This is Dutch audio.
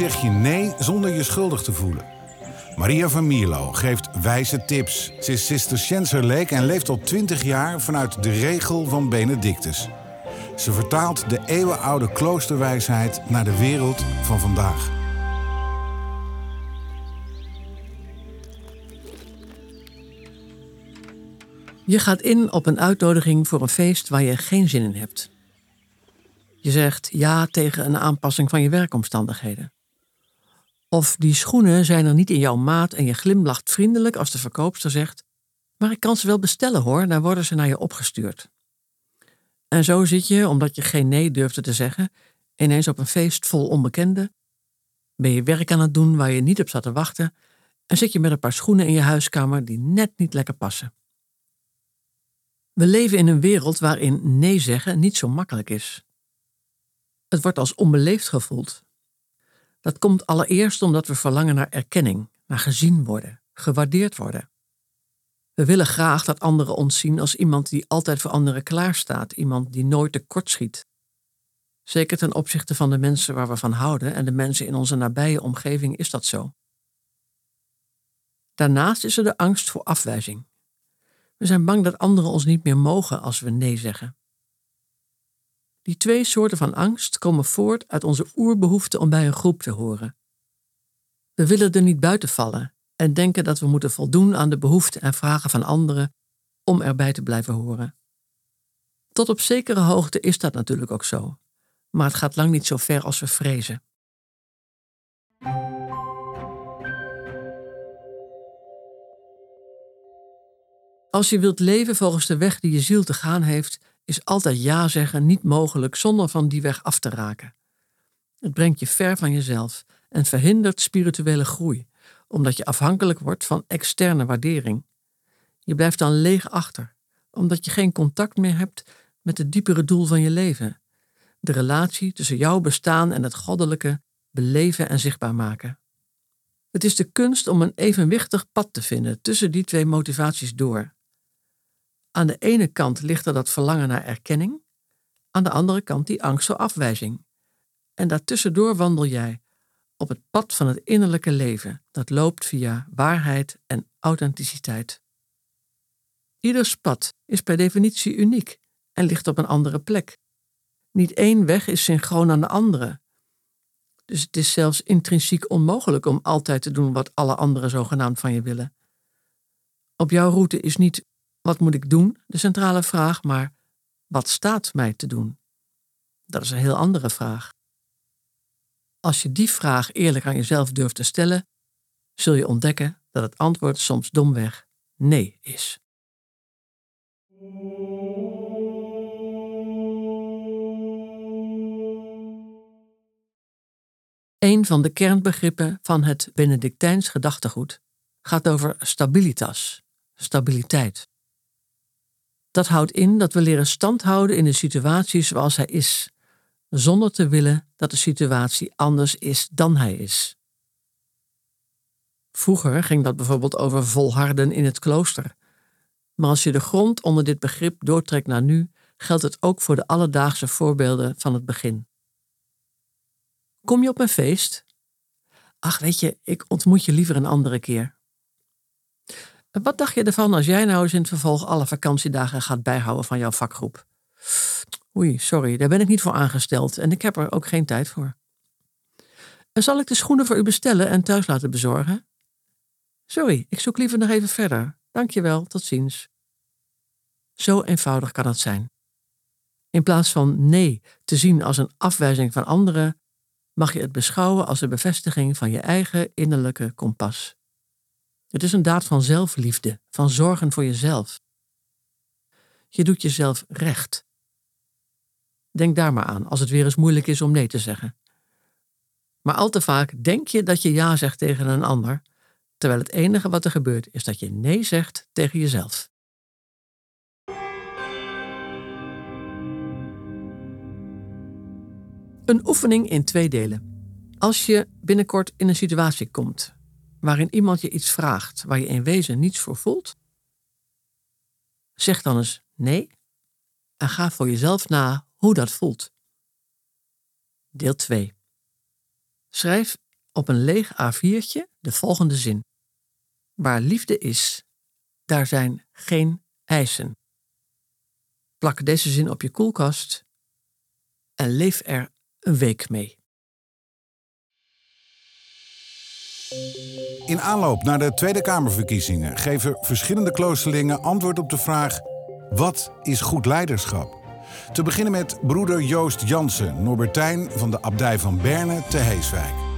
Zeg je nee zonder je schuldig te voelen? Maria van Mierlo geeft wijze tips. Ze is Cisterciënser leek en leeft al 20 jaar vanuit de regel van Benedictus. Ze vertaalt de eeuwenoude kloosterwijsheid naar de wereld van vandaag. Je gaat in op een uitnodiging voor een feest waar je geen zin in hebt. Je zegt ja tegen een aanpassing van je werkomstandigheden. Of die schoenen zijn er niet in jouw maat en je glimlacht vriendelijk als de verkoopster zegt: Maar ik kan ze wel bestellen hoor, dan worden ze naar je opgestuurd. En zo zit je, omdat je geen nee durfde te zeggen, ineens op een feest vol onbekenden. Ben je werk aan het doen waar je niet op zat te wachten en zit je met een paar schoenen in je huiskamer die net niet lekker passen. We leven in een wereld waarin nee zeggen niet zo makkelijk is. Het wordt als onbeleefd gevoeld. Dat komt allereerst omdat we verlangen naar erkenning, naar gezien worden, gewaardeerd worden. We willen graag dat anderen ons zien als iemand die altijd voor anderen klaarstaat, iemand die nooit tekortschiet. Zeker ten opzichte van de mensen waar we van houden en de mensen in onze nabije omgeving is dat zo. Daarnaast is er de angst voor afwijzing. We zijn bang dat anderen ons niet meer mogen als we nee zeggen. Die twee soorten van angst komen voort uit onze oerbehoefte om bij een groep te horen. We willen er niet buiten vallen en denken dat we moeten voldoen aan de behoeften en vragen van anderen om erbij te blijven horen. Tot op zekere hoogte is dat natuurlijk ook zo, maar het gaat lang niet zo ver als we vrezen. Als je wilt leven volgens de weg die je ziel te gaan heeft, is altijd ja zeggen niet mogelijk zonder van die weg af te raken. Het brengt je ver van jezelf en verhindert spirituele groei, omdat je afhankelijk wordt van externe waardering. Je blijft dan leeg achter, omdat je geen contact meer hebt met het diepere doel van je leven. De relatie tussen jouw bestaan en het goddelijke beleven en zichtbaar maken. Het is de kunst om een evenwichtig pad te vinden tussen die twee motivaties door. Aan de ene kant ligt er dat verlangen naar erkenning, aan de andere kant die angst voor afwijzing. En daartussendoor wandel jij op het pad van het innerlijke leven, dat loopt via waarheid en authenticiteit. Ieders pad is per definitie uniek en ligt op een andere plek. Niet één weg is synchroon aan de andere. Dus het is zelfs intrinsiek onmogelijk om altijd te doen wat alle anderen zogenaamd van je willen. Op jouw route is niet wat moet ik doen? De centrale vraag, maar wat staat mij te doen? Dat is een heel andere vraag. Als je die vraag eerlijk aan jezelf durft te stellen, zul je ontdekken dat het antwoord soms domweg nee is. Een van de kernbegrippen van het Benedictijns gedachtegoed gaat over stabilitas, stabiliteit. Dat houdt in dat we leren stand houden in de situatie zoals hij is, zonder te willen dat de situatie anders is dan hij is. Vroeger ging dat bijvoorbeeld over volharden in het klooster. Maar als je de grond onder dit begrip doortrekt naar nu, geldt het ook voor de alledaagse voorbeelden van het begin. Kom je op een feest? Ach, weet je, ik ontmoet je liever een andere keer. Wat dacht je ervan als jij nou eens in het vervolg alle vakantiedagen gaat bijhouden van jouw vakgroep? Oei, sorry, daar ben ik niet voor aangesteld en ik heb er ook geen tijd voor. En zal ik de schoenen voor u bestellen en thuis laten bezorgen? Sorry, ik zoek liever nog even verder. Dankjewel, tot ziens. Zo eenvoudig kan het zijn. In plaats van nee te zien als een afwijzing van anderen, mag je het beschouwen als een bevestiging van je eigen innerlijke kompas. Het is een daad van zelfliefde, van zorgen voor jezelf. Je doet jezelf recht. Denk daar maar aan als het weer eens moeilijk is om nee te zeggen. Maar al te vaak denk je dat je ja zegt tegen een ander, terwijl het enige wat er gebeurt is dat je nee zegt tegen jezelf. Een oefening in twee delen. Als je binnenkort in een situatie komt waarin iemand je iets vraagt waar je in wezen niets voor voelt, zeg dan eens nee en ga voor jezelf na hoe dat voelt. Deel 2. Schrijf op een leeg A4'tje de volgende zin. Waar liefde is, daar zijn geen eisen. Plak deze zin op je koelkast en leef er een week mee. In aanloop naar de Tweede Kamerverkiezingen geven verschillende kloosterlingen antwoord op de vraag: wat is goed leiderschap? Te beginnen met broeder Joost Jansen, Norbertijn van de abdij van Berne te Heeswijk.